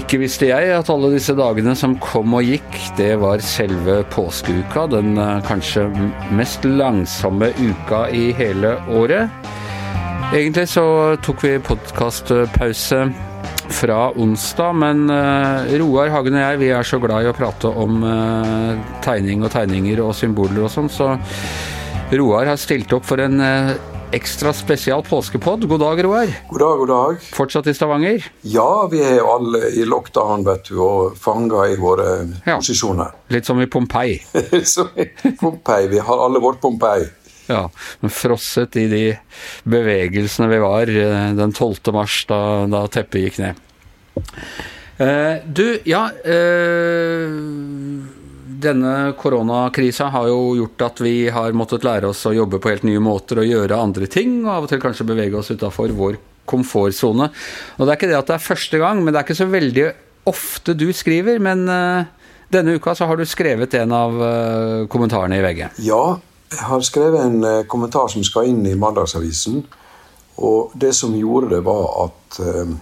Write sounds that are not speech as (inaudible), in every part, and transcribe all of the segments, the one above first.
Ikke visste jeg at alle disse dagene som kom og gikk, det var selve påskeuka. Den eh, kanskje mest langsomme uka i hele året. Egentlig så tok vi podkastpause fra onsdag, men uh, Roar Hagen og jeg vi er så glad i å prate om uh, tegning og tegninger og symboler og sånn, så Roar har stilt opp for en uh, ekstra spesial påskepod. God dag, Roar. God dag, god dag. Fortsatt i Stavanger? Ja, vi er jo alle i lockdown, vet du, og fanga i våre ja. posisjoner. Litt som i Pompeii? (laughs) som i Pompeii. Vi har alle vårt Pompeii. Ja, men frosset i de bevegelsene vi var eh, den 12. mars, da, da teppet gikk ned. Uh, du, ja uh, Denne koronakrisa har jo gjort at vi har måttet lære oss å jobbe på helt nye måter og gjøre andre ting, og av og til kanskje bevege oss utafor vår komfortsone. Og det er ikke det at det er første gang, men det er ikke så veldig ofte du skriver. Men uh, denne uka så har du skrevet en av kommentarene i VG. Ja, jeg har skrevet en eh, kommentar som skal inn i Mandagsavisen. Og det som gjorde det, var at eh,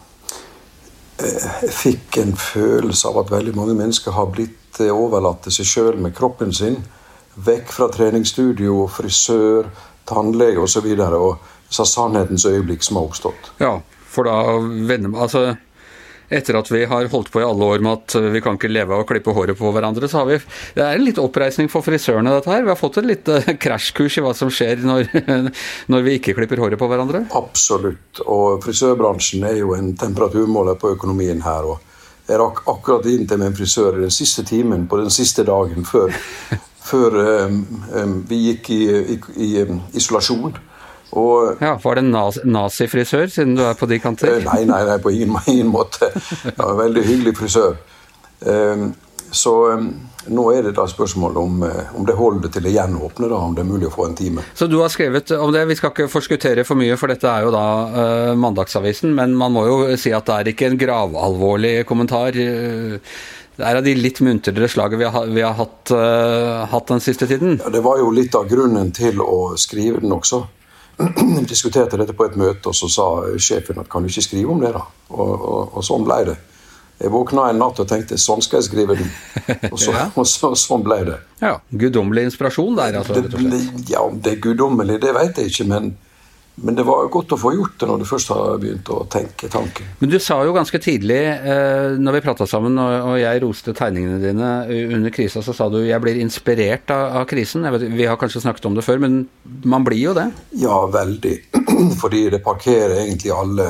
jeg fikk en følelse av at veldig mange mennesker har blitt eh, overlatt til seg sjøl med kroppen sin. Vekk fra treningsstudio, frisør, tannlege osv. Og, så og sa sannhetens øyeblikk som har oppstått. Ja, for da vender Altså etter at vi har holdt på i alle år med at vi kan ikke leve av å klippe håret på hverandre, så har vi Det er en litt oppreisning for frisørene, dette her. Vi har fått et lite (laughs) krasjkurs i hva som skjer når, (laughs) når vi ikke klipper håret på hverandre. Absolutt. Og frisørbransjen er jo en temperaturmåler på økonomien her. og jeg rakk akkurat inn til min frisør i den siste timen på den siste dagen før, (laughs) før um, um, vi gikk i, i, i um, isolasjon. Og, ja, Var det en nazifrisør, siden du er på de kanter? Eh, nei, nei, nei på ingen, (laughs) ingen måte. Ja, veldig hyggelig frisør. Så nå er det da spørsmål om, eh, om det holder til å gjenåpne, da, om det er mulig å få en time. Så du har skrevet om det. Vi skal ikke forskuttere for mye, for dette er jo da uh, Mandagsavisen. Men man må jo si at det er ikke en gravalvorlig kommentar. Det er av de litt muntrere slaget vi har, vi har hatt, uh, hatt, den siste tiden. Ja, Det var jo litt av grunnen til å skrive den også. Vi (clears throat) diskuterte dette på et møte, og så sa sjefen at kan du ikke skrive om det, da? Og, og, og sånn ble det. Jeg våkna en natt og tenkte sånn skal jeg skrive den. (laughs) Og, så, ja. og så, sånn ble det. Ja, Guddommelig inspirasjon der, altså? Det, ja, om det er guddommelig, det vet jeg ikke, men men det var godt å få gjort det når du først har begynt å tenke tanken. Men du sa jo ganske tidlig, eh, når vi prata sammen og, jeg roste tegningene dine under krisa, så sa du jeg blir inspirert av, av krisen. Vet, vi har kanskje snakket om det før, men man blir jo det? Ja, veldig. (clears throat) Fordi det parkerer egentlig alle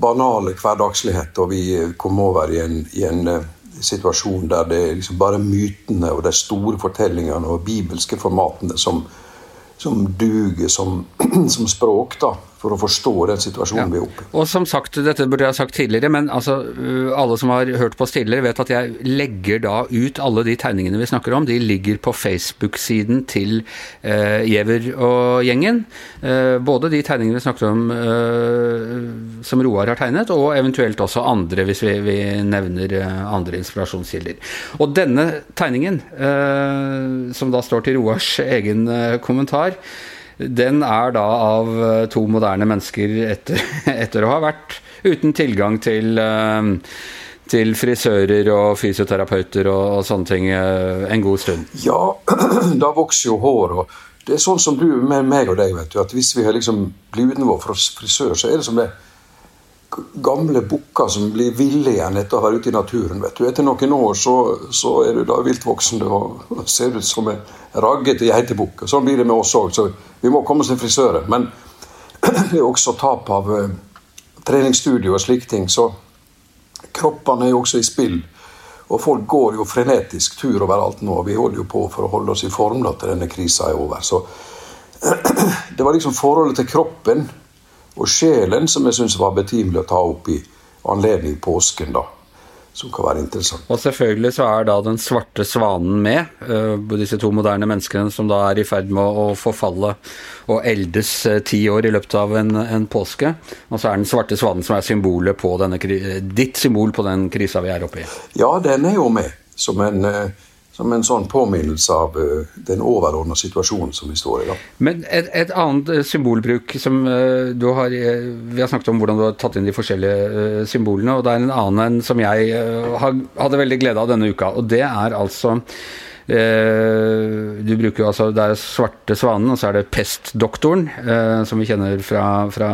banale hverdagsligheter, og vi kom over i en, i en uh, situasjon der det er liksom bare mytene og de store fortellingene og bibelske formatene som som duger som, (clears throat) som språk da, for å forstå den situasjonen ja. vi er oppe i. Og som sagt, dette burde jeg ha sagt tidligere, men altså, øh, alle som har hørt på oss tidligere, vet at jeg legger da ut alle de tegningene vi snakker om. De ligger på Facebook-siden til Giæver og gjengen. Eh, både de tegningene vi snakker om eh, som Roar har tegnet, og eventuelt også andre, hvis vi, vi nevner andre inspirasjonskilder. Og denne tegningen, som da står til Roars egen kommentar, den er da av eh, to moderne mennesker etter, (laughs) etter å ha vært uten tilgang til, eh, til frisører og fysioterapeuter og, og, sånne ting eh, en god stund. Ja, (clears throat) da vokser jo hår. og Det er sånn som du med meg og deg, vet du, at hvis vi har liksom blitt utenfor frisør, så er det som det gamle bukker som blir ville igjen etter å ha vært ute i naturen. vet du. Etter noen år så, så er du da viltvoksen og (laughs) ser ut som en raggete geitebukk. Sånn blir det med oss òg, så vi må komme oss til frisøren. Men (clears throat) det er også tap av uh, treningsstudio og slike ting. Så kroppene er jo også i spill. Og folk går jo frenetisk tur overalt nå. Vi holder jo på for å holde oss i form da, til denne krisa er over. Så (clears throat) det var liksom forholdet til kroppen og sjelen som jeg syns var betimelig å ta opp i anledning påsken. da som kan være interessant. Og selvfølgelig så er da den svarte svanen med, uh, disse to moderne menneskene som da er i ferd med å forfalle og eldes uh, ti år i løpet av en, en, påske. Og så er den svarte svanen som er denne, ditt symbol på den krisa vi er oppe i. Ja, den er jo med som en, som en sånn påminnelse av uh, den overordna situasjonen som vi står i. da. Men et, et annet eh, symbolbruk som uh, du har Vi har snakket om hvordan du har tatt inn de forskjellige symbolene, og det er en annen en som jeg hadde veldig glede av denne uka. Og det er altså du bruker jo altså Det er Svarte svanen, og så er det Pestdoktoren, som vi kjenner fra, fra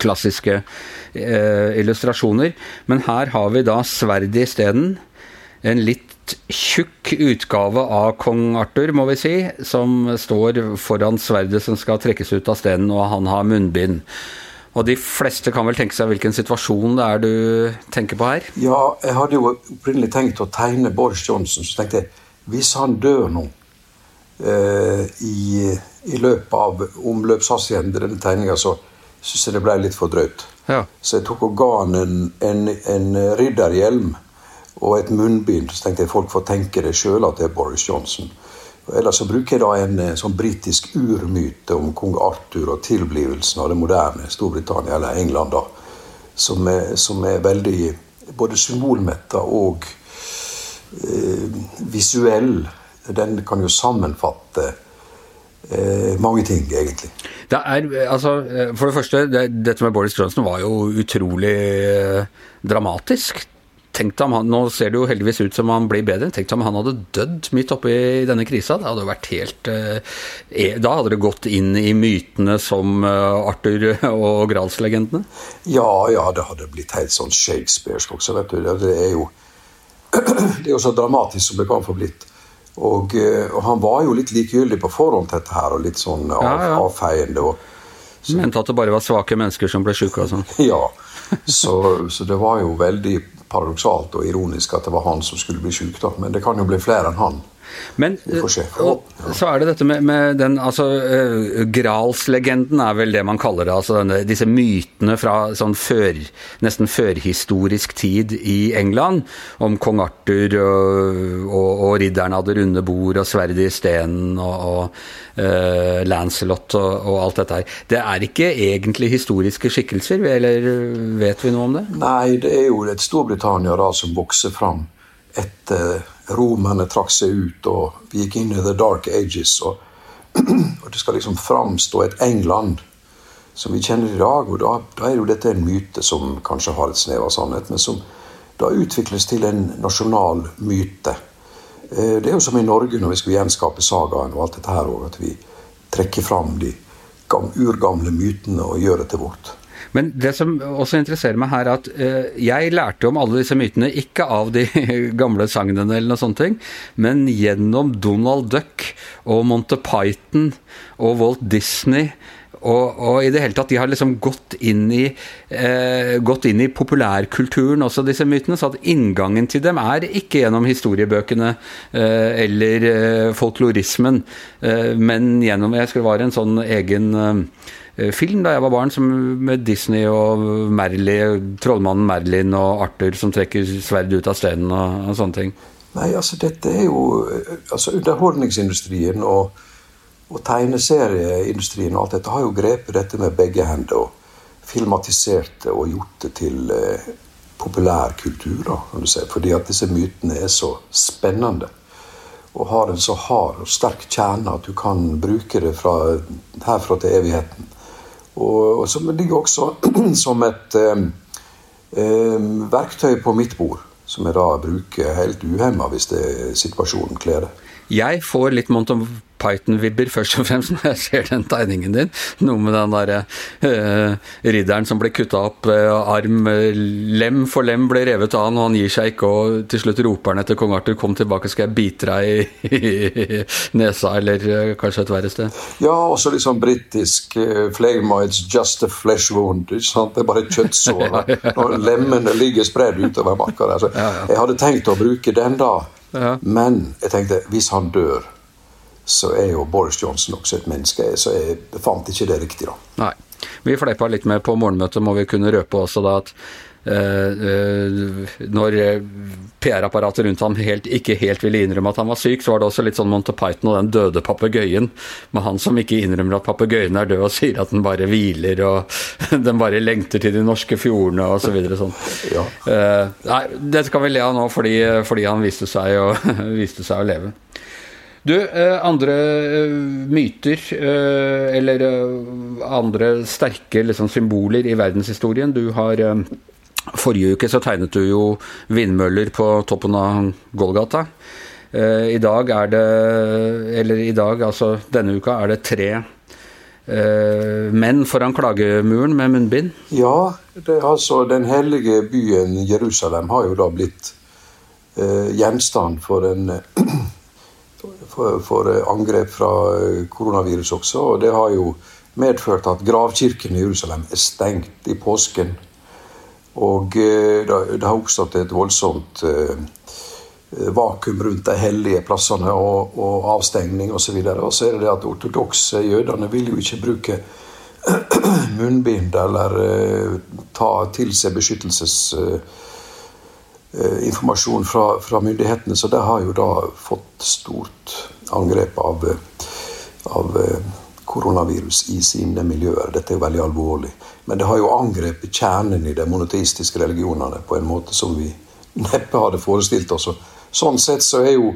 klassiske illustrasjoner. Men her har vi da sverdet isteden. En litt tjukk utgave av kong Arthur, må vi si, som står foran sverdet som skal trekkes ut av stenen, og han har munnbind. Og de fleste kan vel tenke seg hvilken situasjon det er du tenker på her? Ja, jeg hadde jo opprinnelig tenkt å tegne Boris Johnson, så tenkte jeg hvis han dør nå eh, i, i, løpet av omløpshastigheten til denne tegninga, så syns jeg det ble litt for drøyt. Ja. Så jeg tok og ga han en, en, en ridderhjelm og et munnbind. Så tenkte jeg folk får tenke det sjøl at det er Boris Johnson. Ellers så bruker jeg da en eh, sånn britisk urmyte om kong Arthur og tilblivelsen av det moderne Storbritannia, eller England, da, som er, som er veldig både symbolmetta og eh, visuell. Den kan jo sammenfatte eh, mange ting, egentlig. Det er, altså, eh, for det første, det, dette med Boris Johnson var jo utrolig eh, dramatisk. Tenk deg om han, Nå ser det jo heldigvis ut som han blir bedre. Tenk deg om han hadde dødd midt oppi denne krisa. Det hadde vært helt eh, Da hadde det gått inn i mytene som eh, Arthur og Grals-legendene? Ja, ja, det hadde blitt helt sånn shakespearsk også, vet du. Det er jo, (clears throat) det er jo så dramatisk som det kan få blitt. Og, eh, og, han var jo litt likegyldig på forhånd til dette her, og litt sånn av, ja, ja. avfeiende. Og, så. Mente at det bare var svake mennesker som ble sjuke og sånn? (laughs) Ja. Så, så, det var jo veldig paradoksalt og ironisk at det var han som skulle bli sjuk, men det kan jo bli flere enn han. Men og, så er det dette med, med den altså uh, Gralslegenden er vel det man kaller det. altså denne, Disse mytene fra sånn før, nesten førhistorisk tid i England. Om kong Arthur og, og, og ridderen av det runde bord og sverdet i stenen og, og uh, Lancelot og, og, alt dette her. Det er ikke egentlig historiske skikkelser, eller vet vi noe om det? Nei, det er jo et Storbritannia da som vokser fram etter romerne trakk seg ut, og vi gikk inn i the dark ages. Og, og det skal liksom framstå et England som vi kjenner i dag. Og da, da er jo dette en myte som kanskje har et snev av sannhet, men som da utvikles til en nasjonal myte. Eh, det er jo som i Norge når vi skal gjenskape sagaen og alt dette her òg, at vi trekker fram de urgamle mytene og gjør det til vårt. Men det som også interesserer meg her, er at uh, jeg lærte om alle disse mytene ikke av de (laughs) gamle sagnene eller noe sånt, men gjennom Donald Duck og Monty Python og Walt Disney. Og, og, i det hele tatt, de har liksom gått inn i, eh, gått inn i populærkulturen også, disse mytene. Så at inngangen til dem er ikke gjennom historiebøkene eh, eller eh, folklorismen, eh, men gjennom Jeg skulle være en sånn egen eh, film da jeg var barn, med Disney og Merlin, trollmannen Merlin og Arthur som trekker sverd ut av steinen og, og, sånne ting? Nei, altså dette er jo eh, altså Underholdningsindustrien og, og tegneserieindustrien og alt dette har jo grepet dette med begge hender og filmatisert det og gjort det til eh, populærkultur, da, kan du si. Fordi at disse mytene er så spennende og har en så hard og sterk kjerne at du kan bruke det fra herfra til evigheten. Og, og som ligger også (clears throat) som et um, um, verktøy på mitt bord, som jeg da bruker helt uhemma hvis det situasjonen kler det. Jeg får litt Monton Python-vibber først og fremst (laughs) når jeg ser den tegningen din. Noe med den derre uh, ridderen som ble kutta opp, uh, arm uh, lem for lem ble revet av han, og han gir seg ikke, og til slutt roper han etter kong Arthur 'kom tilbake, skal jeg bite deg i, (laughs) nesa', eller kanskje et verre sted. Ja, også litt sånn britisk uh, 'it's just a flesh wound'. Det er bare et kjøttsår (laughs) når lemmene ligger spredd utover marka der. Så jeg hadde tenkt å bruke den da. Ja. Men jeg tenkte hvis han dør, så er jo Boris Johnson også et menneske. Så jeg fant ikke det riktig, da. Nei. Vi fleipa litt med på morgenmøtet, må vi kunne røpe også da at når PR-apparatet rundt ham helt, ikke helt ville innrømme at han var syk, så var det også litt sånn Monty Python og den døde papegøyen, med han som ikke innrømmer at papegøyen er død og sier at den bare hviler og (laughs) den bare lengter til de norske fjordene og så videre sånn. Ja. Uh, nei, dette kan vi le av nå fordi, fordi han viste seg, å, (laughs) viste seg å leve. Du, andre myter, eller andre sterke liksom, symboler i verdenshistorien. Du har Forrige uke så tegnet du jo vindmøller på toppen av Golgata. Eh, I dag er det Eller i dag, altså denne uka, er det tre eh, menn foran klagemuren med munnbind? Ja, det, altså den hellige byen Jerusalem har jo da blitt eh, gjenstand for en (clears throat) for, for, angrep fra koronavirus også. Og det har jo medført at gravkirken i Jerusalem er stengt i påsken. Og eh, det har oppstått et voldsomt eh, vakuum rundt de hellige plassene og, og avstengning osv. Og, og så er det det at ortodokse jødene vil jo ikke bruke (clears throat) munnbind eller ta til seg beskyttelsesinformasjon fra, fra, myndighetene. Så det har jo da fått stort angrep av, av koronavirus i sine miljøer. Dette er jo veldig alvorlig. Men det har jo angrepet kjernen i de monoteistiske religionene på en måte som vi neppe hadde forestilt oss. Sånn sett så er jo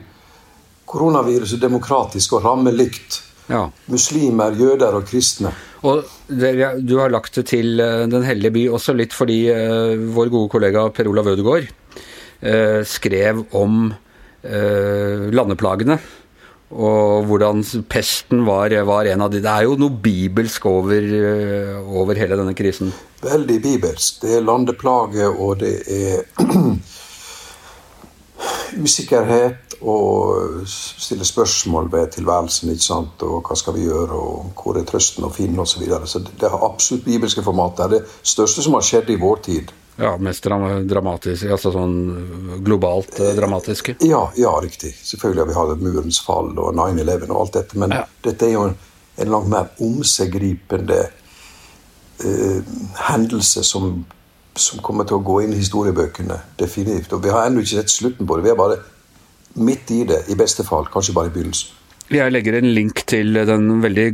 koronaviruset demokratisk og rammer likt. Ja. Muslimer, jøder og kristne. Og Du har lagt det til eh, Den hellige by også litt fordi uh, vår gode kollega Per Olav Ødegaard uh, skrev om uh, landeplagene og hvordan pesten var, var, en av de Det er jo noe bibelsk over, eh, over, hele denne krisen? Veldig bibelsk. Det er landeplage, og det er (clears throat) usikkerhet og stille spørsmål ved tilværelsen. ikke sant? Og hva skal vi gjøre, og hvor er trøsten å finne, osv. Så, videre. så det har absolutt bibelske format. Det er det største som har skjedd i vår tid. Ja, mest dramatisk, altså sånn globalt eh, dramatiske? Ja, ja, riktig. Selvfølgelig har vi hatt murens fall og 9-11 og alt dette, men ja. dette er jo en, en langt mer omseggripende eh, hendelse som, som, kommer til å gå inn i historiebøkene. Definitivt. Og vi har ennå ikke sett slutten på det. Vi er bare midt i det, i beste fall. Kanskje bare i begynnelsen. Jeg legger en link til den veldig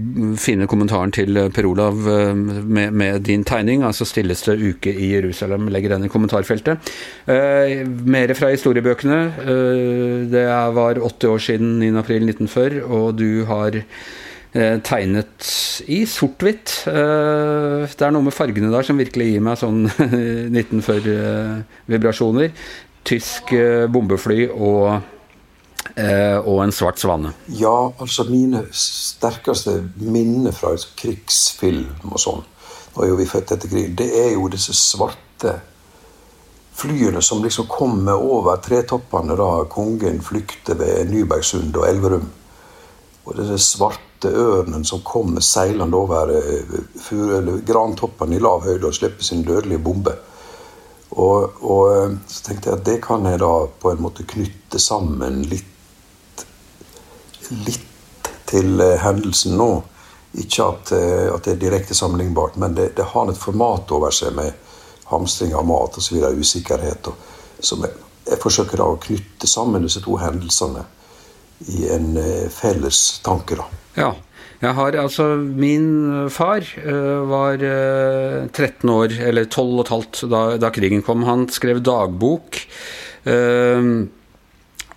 fine kommentaren til Per Olav eh, med, med din tegning, altså 'Stilleste uke i Jerusalem'. Legger den i kommentarfeltet. Eh, mer fra historiebøkene. Eh, det var 80 år siden 9.4.1940, og du har eh, tegnet i sort-hvitt. Eh, det er noe med fargene der som virkelig gir meg sånn (laughs) 1940-vibrasjoner. Tysk eh, bombefly og Eh, og en svart svane. Ja, altså mine sterkeste minner fra krigsfilm og sånn, nå er jo vi født etter krigen, det er jo disse svarte flyene som liksom kommer over tretoppene da kongen flykter ved Nybergsund og Elverum. Og disse svarte ørnen som kommer seilende over eh, grantoppene i lav høyde og slipper sin dødelige bombe. Og, og, eh, så tenkte jeg at det kan jeg da på en måte knytte sammen litt litt til eh, hendelsen nå. Ikke at, eh, at, det er direkte sammenlignbart, men det, det, har et format over seg med hamstring av mat osv. usikkerhet. Og, som jeg, jeg, forsøker da å knytte sammen disse to hendelsene i en eh, felles tanke. da. Ja, jeg har altså Min far uh, var uh, 13 år, eller 12 og et halvt da, da krigen kom. Han skrev dagbok. Uh,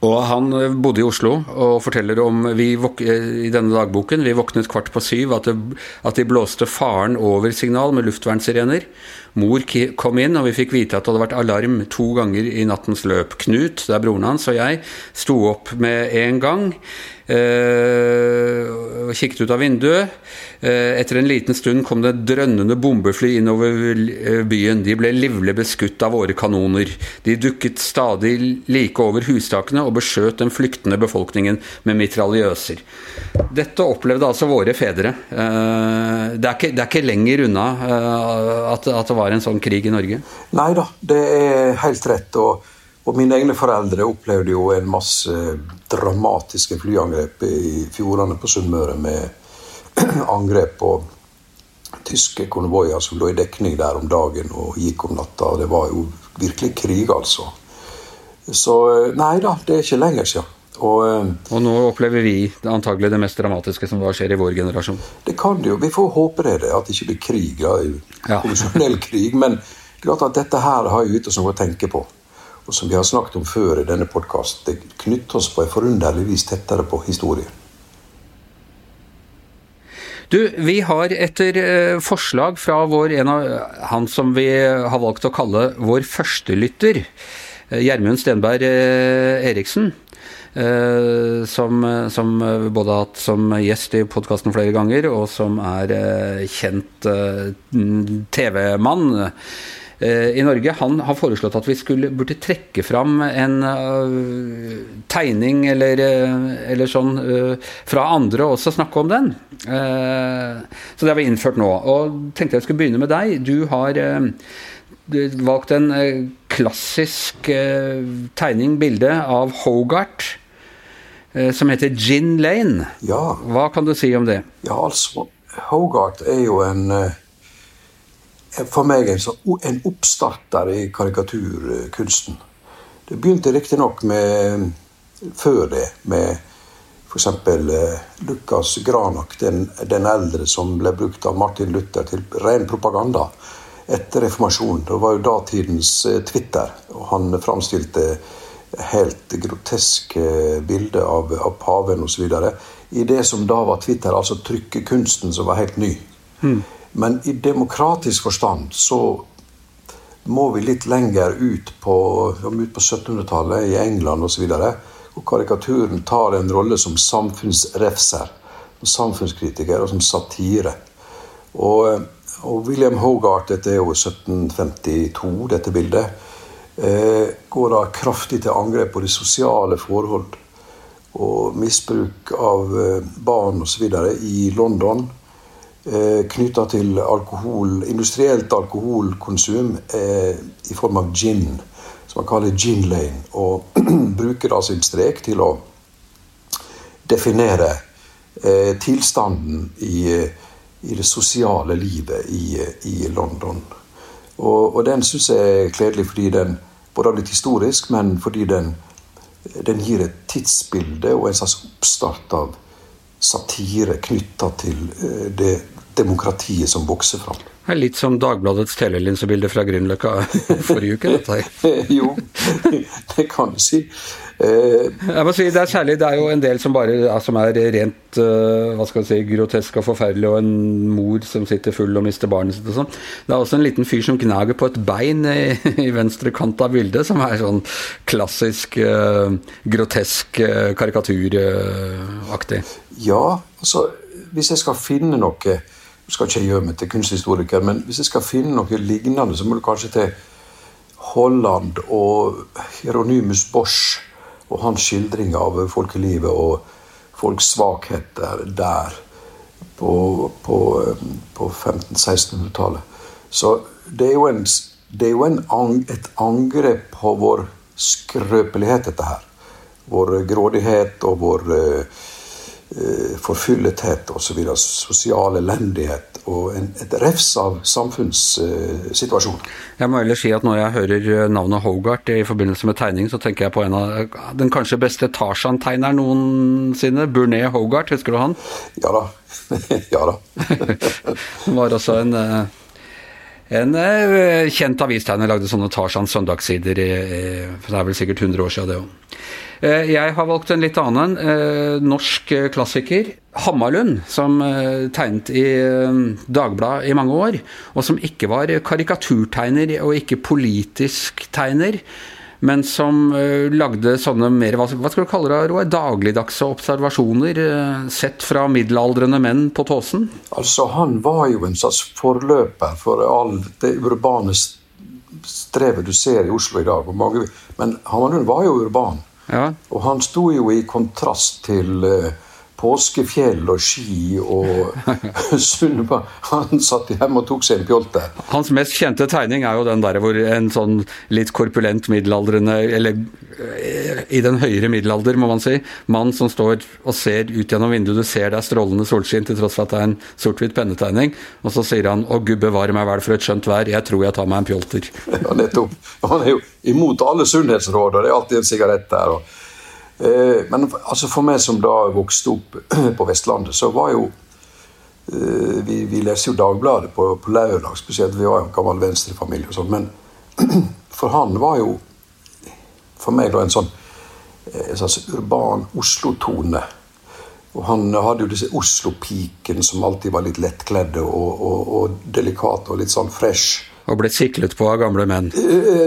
og Han eh, bodde i Oslo og forteller om vi, eh, i denne dagboken vi våknet kvart på syv, at, det, at de blåste faren over signal med luftvernsirener. Mor kom inn, og vi fikk vite at det hadde vært alarm to ganger i nattens løp. Knut, det er broren hans, og jeg sto opp med en gang. Uh, kikket ut av vinduet. Uh, etter en liten stund kom det drønnende bombefly innover byen. De ble livlig beskutt av våre kanoner. De dukket stadig like over hustakene og beskjøt den flyktende befolkningen med mitraljøser. Dette opplevde altså våre fedre. Uh, det, er ikke, det, er ikke, lenger unna at, at det var var en sånn krig i Norge? Nei da, det er helt rett. Og, og, mine egne foreldre opplevde jo en masse dramatiske flyangrep i fjordene på Sunnmøre med (clears throat) angrep på tyske konvoier som lå i dekning der om dagen og gikk om natta. Det var jo virkelig krig, altså. Så nei da, det er ikke lenger siden. Og, eh, og, nå opplever vi antagelig det mest dramatiske som da skjer i vår generasjon. Det kan det jo. Vi får håpe det, at det ikke blir krig. Ja, konvensjonell krig. Men klart at dette her har gitt oss noe å tenke på. Og som vi har snakket om før i denne podkasten, det knytter oss på en forunderlig vis tettere på historien. Du, vi har etter eh, forslag fra vår, en av han som vi har valgt å kalle vår førstelytter, Gjermund Stenberg Eriksen, Eh, som, som, både har hatt som gjest i podkasten flere ganger, og som er eh, kjent eh, TV-mann i Norge, han har foreslått at vi skulle, burde trekke fram en uh, tegning eller, eller sånn uh, fra andre og også snakke om den. Uh, så det har vi innført nå. Og tenkte jeg skulle begynne med deg. Du har valgt en klassisk tegning, bilde, av Hogart Eh, som heter Gin Lane. Ja. Hva kan du si om det? Ja, altså, Hogart er jo en eh, For meg en, en oppstarter i karikaturkunsten. Det begynte riktignok med før det, med f.eks. Eh, Lukas Granak, den, den, eldre som ble brukt av Martin Luther til ren propaganda etter reformasjonen. Det var jo datidens Twitter, og han framstilte helt groteske bilder av, av paven osv. I det som da var Twitter, altså trykkekunsten, som var helt ny. Mm. Men i demokratisk forstand så må vi litt lenger ut på, ut på 1700-tallet, i England osv. Karikaturen tar en rolle som samfunnsrefser, som samfunnskritiker og som satire. Og, og William Hogarth, dette er jo 1752, dette bildet eh, går da kraftig til angrep på de sosiale forhold og misbruk av eh, barn osv. i London. Eh, Knytta til alkohol, industrielt alkoholkonsum i form av gin, som man kaller gin lane. Og (clears throat) bruker da sin strek til å definere tilstanden i, i, det sosiale livet i, i London. Og, og den syns jeg er kledelig fordi den både har blitt historisk, men fordi den, den gir et tidsbilde og en slags oppstart av satire knytta til eh, det demokratiet som vokser fram. Det er litt som Dagbladets telelinsebilde fra Grünerløkka (laughs) forrige uke. dette (laughs) jo, det kan du si. Eh, jeg må si, Det er særlig, det er jo en del som bare som er rent uh, hva skal jeg si, grotesk og forferdelig, og en mor som sitter full og mister barnet sitt og sånn. Det er også en liten fyr som gnager på et bein i, (laughs) i venstre kant av bildet, som er sånn klassisk uh, grotesk karikaturaktig. ja, altså hvis jeg skal finne noe jeg skal ikke gjøre meg til kunsthistoriker, men hvis jeg skal finne noe lignende, så må du kanskje til Holland og Hieronymus Bosch og hans skildring av folkelivet og folks svakheter der på, på, på 1500-1600-tallet. Så det er jo, en, det er jo en, et angrep på vår skrøpelighet, dette her. Vår grådighet og vår uh, Eh, forfyllethet osv. Sosial elendighet og en, et refs av samfunnssituasjonen. Jeg må ellers si at når jeg hører eh, navnet Hogart i forbindelse med tegning, så tenker jeg på en av den kanskje beste Tarzan-tegneren noensinne. Burnet Hogart, husker du han? Ja da. (laughs) ja da. (laughs) Han var også en uh... en kjent avistegner lagde sånne Tarzan søndagssider. for Det er vel sikkert 100 år siden, det òg. Eh, jeg har valgt en litt annen eh, norsk eh, klassiker. Hammarlund, som tegnet i Dagbladet i mange år, og som ikke var karikaturtegner og ikke politisk tegner, men som lagde sånne mer hva skal du kalle det, Roar, dagligdagse observasjoner sett fra middelaldrende menn på Tåsen? Altså, Han var jo en slags forløper for all det urbane strevet du ser i Oslo i dag. Men Hammarlund var jo urban. Ja. Og han sto jo i kontrast til uh, påskefjell og ski og (laughs) Sunniva. Han satt hjemme og tok seg en pjolte. Hans mest kjente tegning er jo den der hvor en sånn litt korpulent middelaldrende, eller eh, i den høyere middelalder, må man si, mann som står og ser ut gjennom vinduet, du ser det er strålende solskinn til tross for at det er en sort-hvitt pennetegning, og så sier han 'Å gud bevare meg vel for et skjønt vær, jeg tror jeg tar meg en pjolter'. (laughs) Ja, nettopp. Han er jo imot alle sunnhetsråd, og det er alltid en sigarett der. og men altså for meg som da vokste opp (clears throat) på Vestlandet, så var jo eh, Vi, vi leste jo Dagbladet på, på lørdag, spesielt. Vi var jo en gammel venstrefamilie og sånn. Men (clears throat) for han var jo for meg da en sånn eh, en slags urban Oslo-tone. Og han hadde jo disse Oslo-pikene som alltid var litt lettkledde og, og, og delikate og litt sånn fresh. Og ble siklet på av gamle menn.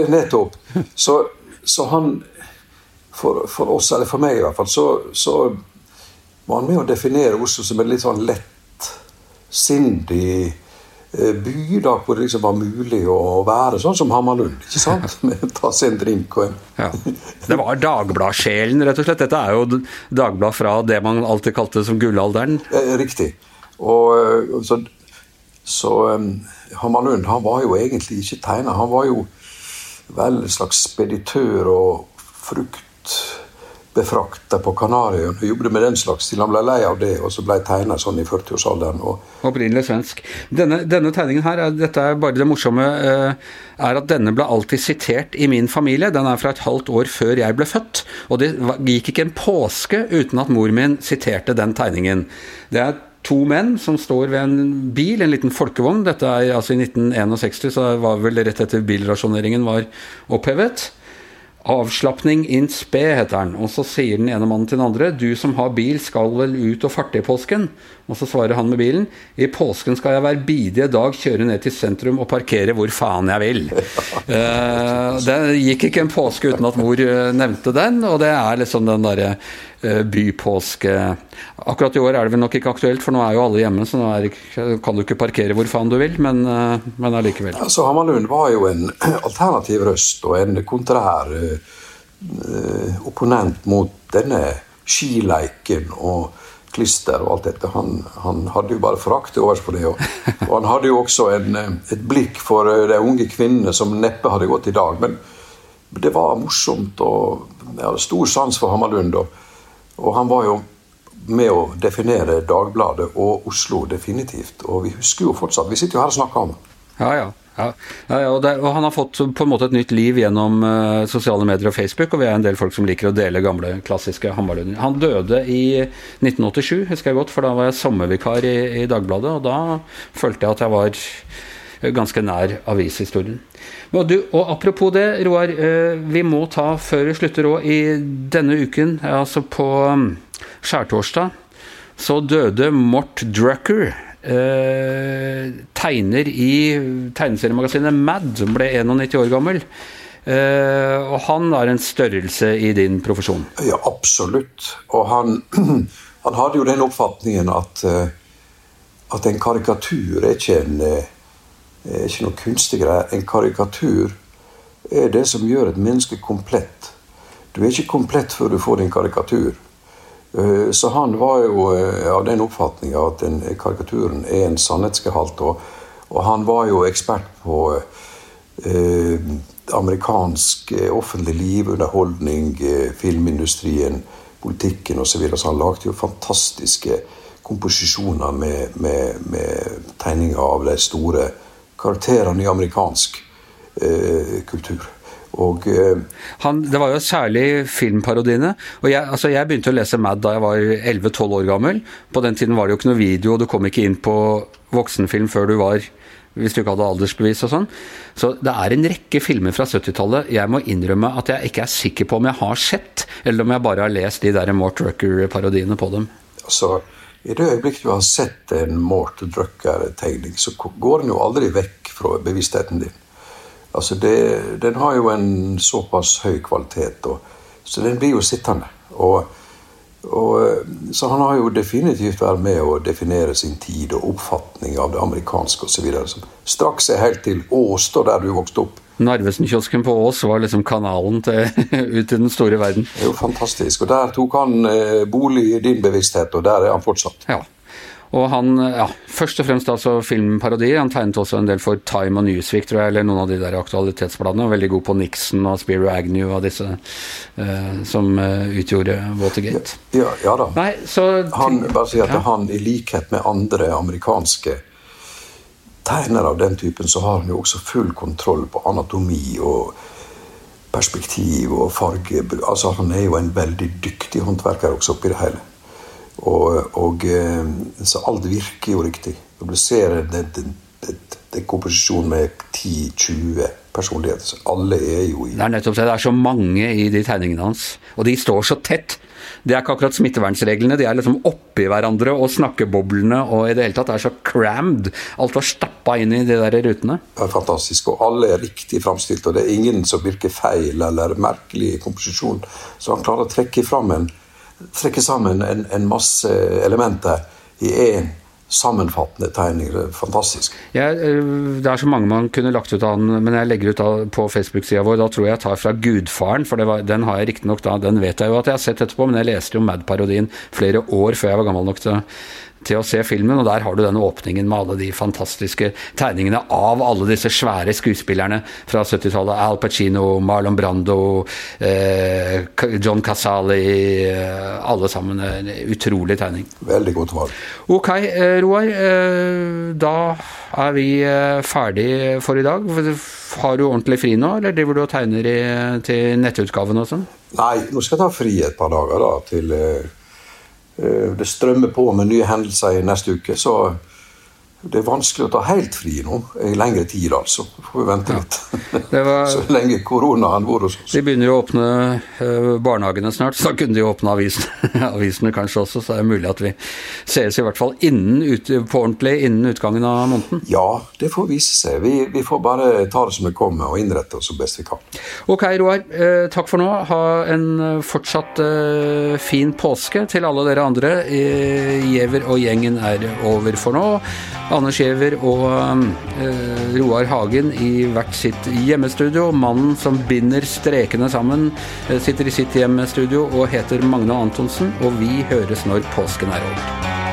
Nettopp. (laughs) Så, så han for, for, oss, eller for meg i hvert fall, så, så var han med å definere Oslo som en litt sånn lettsindig eh, by, da, hvor det liksom var mulig å være sånn som Hammarlund. ikke sant? Med Ta seg en drink og en ja. Det var Dagbladsjelen, rett og slett. Dette er jo Dagblad fra det man alltid kalte som gullalderen. Eh, riktig. Og eh, så, så um, Hammarlund han var jo egentlig ikke tegner. Han var jo vel en slags speditør og frukt befrakta på Kanariøyene. Jobbet med den slags til han ble lei av det, og så ble tegna sånn i 40-årsalderen. Opprinnelig svensk. Denne, denne, tegningen her, dette er bare det morsomme, eh, er at denne ble alltid sitert i min familie. Den er fra et halvt år før jeg ble født. Og det gikk ikke en påske uten at mor min siterte den tegningen. Det er to menn som står ved en bil, en liten folkevogn. Dette er altså i 1961, så det var vel rett etter bilrasjoneringen var opphevet. Avslapning in spe, heter den. Og så sier den ene mannen til den andre du som har bil, skal vel ut og farte i påsken? Og så svarer han med bilen i påsken skal jeg hver bidige dag kjøre ned til sentrum og parkere hvor faen jeg vil. uh, (laughs) det gikk ikke en påske uten at mor uh, nevnte den, og det er liksom den derre bypåske Akkurat i år er det vel nok ikke aktuelt, for nå er jo alle hjemme, så nå ikke, kan du ikke parkere hvor faen du vil, men, men allikevel. Altså, Hammarlund var jo en (clears throat) alternativ røst og en kontrær opponent mot denne skileiken og klister og alt dette. Han, han hadde jo bare forakt til overs for det. Og, og, han hadde jo også en, eh, et blikk for eh, de unge kvinnene som neppe hadde gått i dag. Men det var morsomt, og jeg hadde stor sans for Hammarlund. Og, og han var jo med å definere Dagbladet og Oslo definitivt. Og vi husker jo fortsatt Vi sitter jo her og snakker om. Ja, ja. Ja, ja og, der, og, han har fått på en måte et nytt liv gjennom uh, sosiale medier og Facebook, og vi er en del folk som liker å dele gamle, klassiske Hammarlunder. Han døde i 1987, husker jeg godt, for da var jeg sommervikar i, i Dagbladet, og da følte jeg at jeg var ganske nær avishistorien. Og, du, og apropos det, Roar. Uh, vi må ta, før vi slutter òg, i denne uken, altså på um, skjærtorsdag, så døde Mort Drucker eh, tegner i tegneseriemagasinet Mad, som ble 91 år gammel. Eh, og han er en størrelse i din profesjon? Ja, absolutt. Og han, (clears throat) han hadde jo den oppfatningen at, eh, at en karikatur er ikke, en, eh, er ikke noe kunstig greie. En karikatur er det som gjør et menneske komplett. Du er ikke komplett før du får din karikatur. Eh, så han var jo eh, av den oppfatninga at den karikaturen er en sannhetsgehalt. Og, og han var jo ekspert på eh, amerikansk eh, offentlig liv, underholdning, eh, filmindustrien, politikken osv. Så, videre. så han lagde jo fantastiske komposisjoner med, med, med tegninger av de store karakterene i amerikansk eh, kultur. Og, eh, han, det var jo særlig filmparodiene. og jeg, altså jeg, begynte å lese Mad da jeg var 11-12 år gammel. På den tiden var det jo ikke noe video, og du kom ikke inn på voksenfilm før du var hvis du ikke hadde aldersbevis og sånn. Så det er en rekke filmer fra 70-tallet jeg må innrømme at jeg ikke er sikker på om jeg har sett, eller om jeg bare har lest de der Mort Rucker-parodiene på dem. Altså, I det øyeblikk du har sett en Mort Drucker-tegning, så går den jo aldri vekk fra bevisstheten din. Altså det, den har jo en såpass høy kvalitet, og, så den blir jo sittende. Og Og, eh, så han har jo definitivt vært med å definere sin tid og oppfatning av det amerikanske osv. Som straks er helt til Ås, da der du vokste opp. Narvesen-kiosken på Ås var liksom kanalen til, (laughs) ut til den store verden. Det er jo fantastisk. Og der tok han eh, bolig i din bevissthet, og der er han fortsatt. Ja. Og han, ja, Først og fremst altså filmparodier. Han tegnet også en del for Time og Newsweek, tror jeg, eller noen av de der aktualitetsbladene. Og veldig god på Nixon og Spiro Agnew og disse eh, som eh, utgjorde Watergate. Ja, ja da. Nei, så, han, bare si at ja. han, i likhet med andre amerikanske tegnere av den typen, så har han jo også full kontroll på anatomi og perspektiv og farge. Altså, han er jo en veldig dyktig håndverker også oppi det hele. Og, og, eh, så alt virker jo riktig. Når du ser en komposisjon med 10-20 personligheter, så alle er jo i Det er nettopp det. Det er så mange i de tegningene hans. Og de står så tett. Det er ikke akkurat smittevernsreglene. De er liksom oppi hverandre og snakkeboblene og i det hele tatt er så crammed. Alt var stappa inn i de der rutene. Det er fantastisk. Og alle er riktig framstilt. Og det er ingen som virker feil eller merkelig i komposisjon. Så han klarer å trekke fram en trekke sammen en, en masse elementer i én sammenfattende tegning. Er fantastisk. Ja, det er så mange man kunne lagt ut av den, men jeg legger ut av, på Facebook-sida vår. Da tror jeg jeg tar fra Gudfaren, for var, den har jeg riktignok da, den vet jeg jo at jeg har sett etterpå, men jeg leste jo Mad-parodien flere år før jeg var gammel nok til til å se filmen, og der har du den åpningen med alle de fantastiske tegningene av alle disse svære skuespillerne fra 70-tallet. Al Pacino, Marlon Brando, eh, John Casali, eh, alle sammen. En utrolig tegning. Veldig godt valg. Ok, eh, Roar. Eh, da er vi eh, ferdig for i dag. Har du ordentlig fri nå, eller driver du og tegner i, til nettutgaven og sånn? Nei, nå skal jeg ta fri et par dager da, til Eh, det strømmer på med nye hendelser i neste uke. Så det er vanskelig å ta helt fri nå i lengre tid, altså. Får vi vente litt. Var... (laughs) så lenge koronaen bor hos oss. De begynner jo å åpne uh, barnehagene snart, så da kunne de åpne avisene, (laughs) avisene kanskje også. Så er det mulig at vi sees i hvert fall innen, ut, på ordentlig innen utgangen av måneden. Ja, det får vise seg. Vi, vi får bare ta det som det kommer og innrette oss så best vi kan. Ok, Roar. Uh, takk for nå. Ha en fortsatt uh, fin påske til alle dere andre. Giæver og gjengen er over for nå. Anders Giæver og eh, Roar Hagen i hvert sitt hjemmestudio. Mannen som binder strekene sammen, eh, sitter i sitt hjemmestudio og heter Magne Antonsen. Og vi høres når påsken er over.